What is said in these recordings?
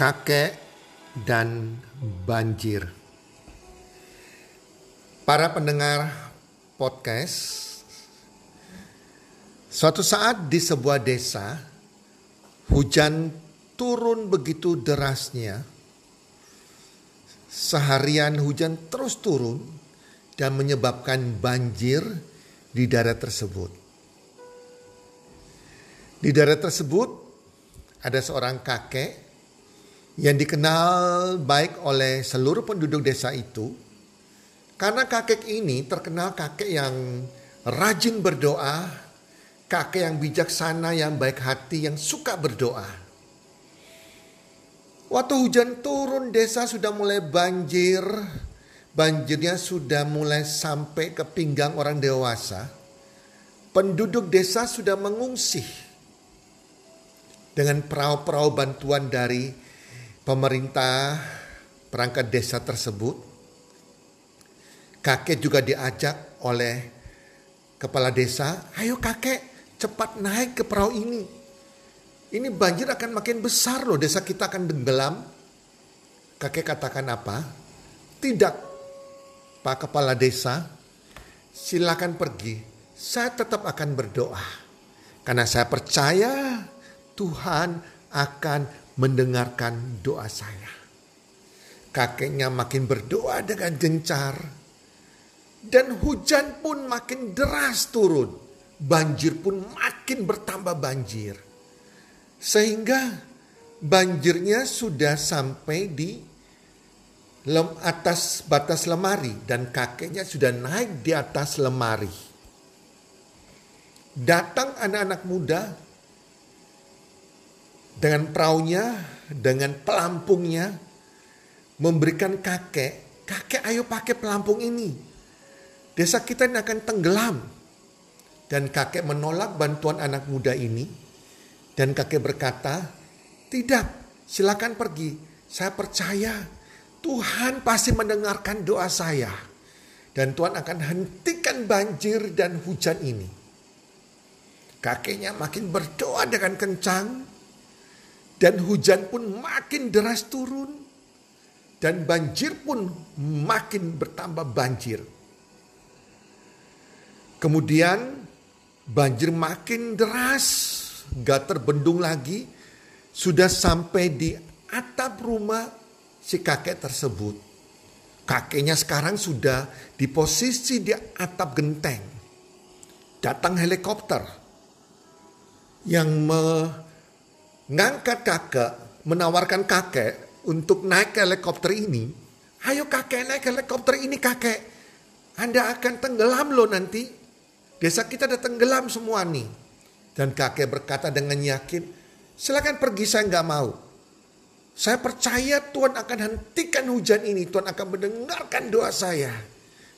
Kakek dan banjir. Para pendengar podcast, suatu saat di sebuah desa, hujan turun begitu derasnya. Seharian hujan terus turun dan menyebabkan banjir di daerah tersebut. Di daerah tersebut ada seorang kakek yang dikenal baik oleh seluruh penduduk desa itu karena kakek ini terkenal kakek yang rajin berdoa, kakek yang bijaksana, yang baik hati, yang suka berdoa. Waktu hujan turun desa sudah mulai banjir, banjirnya sudah mulai sampai ke pinggang orang dewasa. Penduduk desa sudah mengungsi dengan perahu-perahu bantuan dari pemerintah perangkat desa tersebut, kakek juga diajak oleh kepala desa, ayo kakek cepat naik ke perahu ini. Ini banjir akan makin besar loh, desa kita akan tenggelam. Kakek katakan apa? Tidak, Pak Kepala Desa, silakan pergi. Saya tetap akan berdoa. Karena saya percaya Tuhan akan mendengarkan doa saya. Kakeknya makin berdoa dengan gencar. Dan hujan pun makin deras turun. Banjir pun makin bertambah banjir. Sehingga banjirnya sudah sampai di lem atas batas lemari dan kakeknya sudah naik di atas lemari. Datang anak-anak muda dengan perahunya, dengan pelampungnya, memberikan kakek, kakek ayo pakai pelampung ini. Desa kita ini akan tenggelam. Dan kakek menolak bantuan anak muda ini. Dan kakek berkata, tidak, silakan pergi. Saya percaya Tuhan pasti mendengarkan doa saya. Dan Tuhan akan hentikan banjir dan hujan ini. Kakeknya makin berdoa dengan kencang dan hujan pun makin deras turun. Dan banjir pun makin bertambah banjir. Kemudian banjir makin deras. Gak terbendung lagi. Sudah sampai di atap rumah si kakek tersebut. Kakeknya sekarang sudah di posisi di atap genteng. Datang helikopter yang me ngangkat kakek, menawarkan kakek untuk naik ke helikopter ini. Ayo kakek naik helikopter ini kakek. Anda akan tenggelam loh nanti. Desa kita udah tenggelam semua nih. Dan kakek berkata dengan yakin, silakan pergi saya nggak mau. Saya percaya Tuhan akan hentikan hujan ini. Tuhan akan mendengarkan doa saya.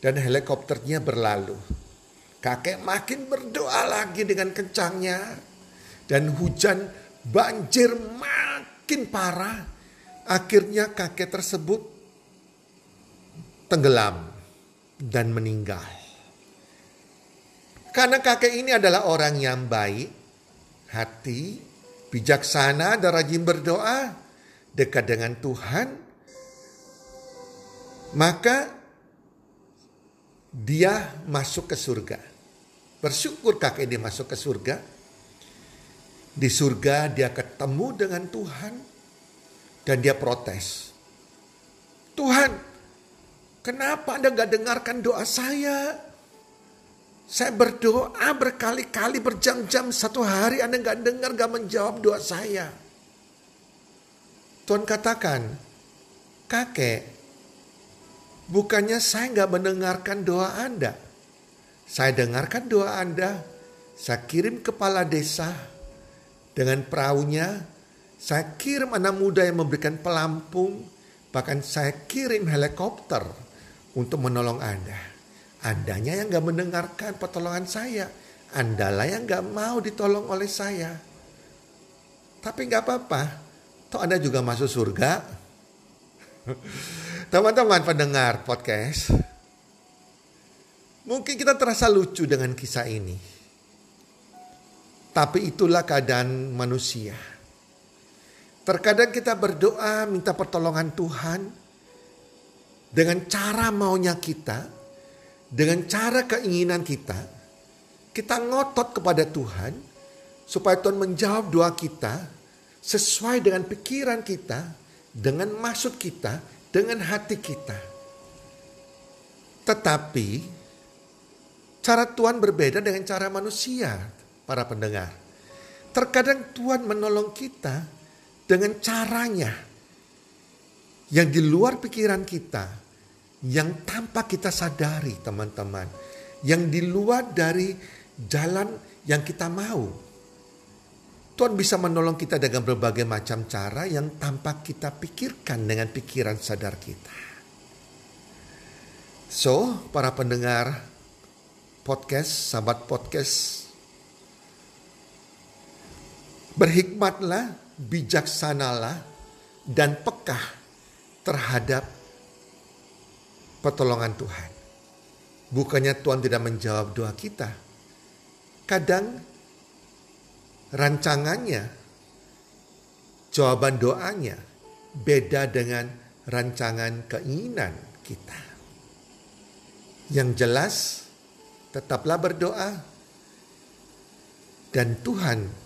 Dan helikopternya berlalu. Kakek makin berdoa lagi dengan kencangnya. Dan hujan banjir makin parah. Akhirnya kakek tersebut tenggelam dan meninggal. Karena kakek ini adalah orang yang baik, hati, bijaksana dan rajin berdoa, dekat dengan Tuhan, maka dia masuk ke surga. Bersyukur kakek dia masuk ke surga. Di surga dia ketemu dengan Tuhan dan dia protes. Tuhan, kenapa Anda gak dengarkan doa saya? Saya berdoa berkali-kali berjam-jam satu hari Anda gak dengar gak menjawab doa saya. Tuhan katakan, kakek, bukannya saya gak mendengarkan doa Anda. Saya dengarkan doa Anda, saya kirim kepala desa dengan perahunya, saya kirim anak muda yang memberikan pelampung, bahkan saya kirim helikopter untuk menolong Anda. Andanya yang gak mendengarkan pertolongan saya. Andalah yang gak mau ditolong oleh saya. Tapi gak apa-apa. Toh Anda juga masuk surga. Teman-teman pendengar podcast. Mungkin kita terasa lucu dengan kisah ini. Tapi itulah keadaan manusia. Terkadang kita berdoa minta pertolongan Tuhan dengan cara maunya kita, dengan cara keinginan kita, kita ngotot kepada Tuhan supaya Tuhan menjawab doa kita sesuai dengan pikiran kita, dengan maksud kita, dengan hati kita. Tetapi cara Tuhan berbeda dengan cara manusia, para pendengar. Terkadang Tuhan menolong kita dengan caranya yang di luar pikiran kita, yang tanpa kita sadari teman-teman. Yang di luar dari jalan yang kita mau. Tuhan bisa menolong kita dengan berbagai macam cara yang tanpa kita pikirkan dengan pikiran sadar kita. So, para pendengar podcast, sahabat podcast, berhikmatlah, bijaksanalah, dan pekah terhadap pertolongan Tuhan. Bukannya Tuhan tidak menjawab doa kita. Kadang rancangannya, jawaban doanya beda dengan rancangan keinginan kita. Yang jelas, tetaplah berdoa dan Tuhan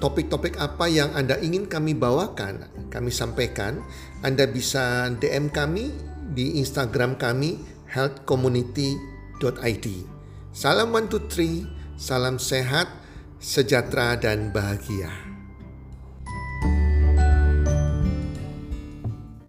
topik-topik apa yang Anda ingin kami bawakan, kami sampaikan, Anda bisa DM kami di Instagram kami healthcommunity.com id. Salam one two three, salam sehat, sejahtera dan bahagia.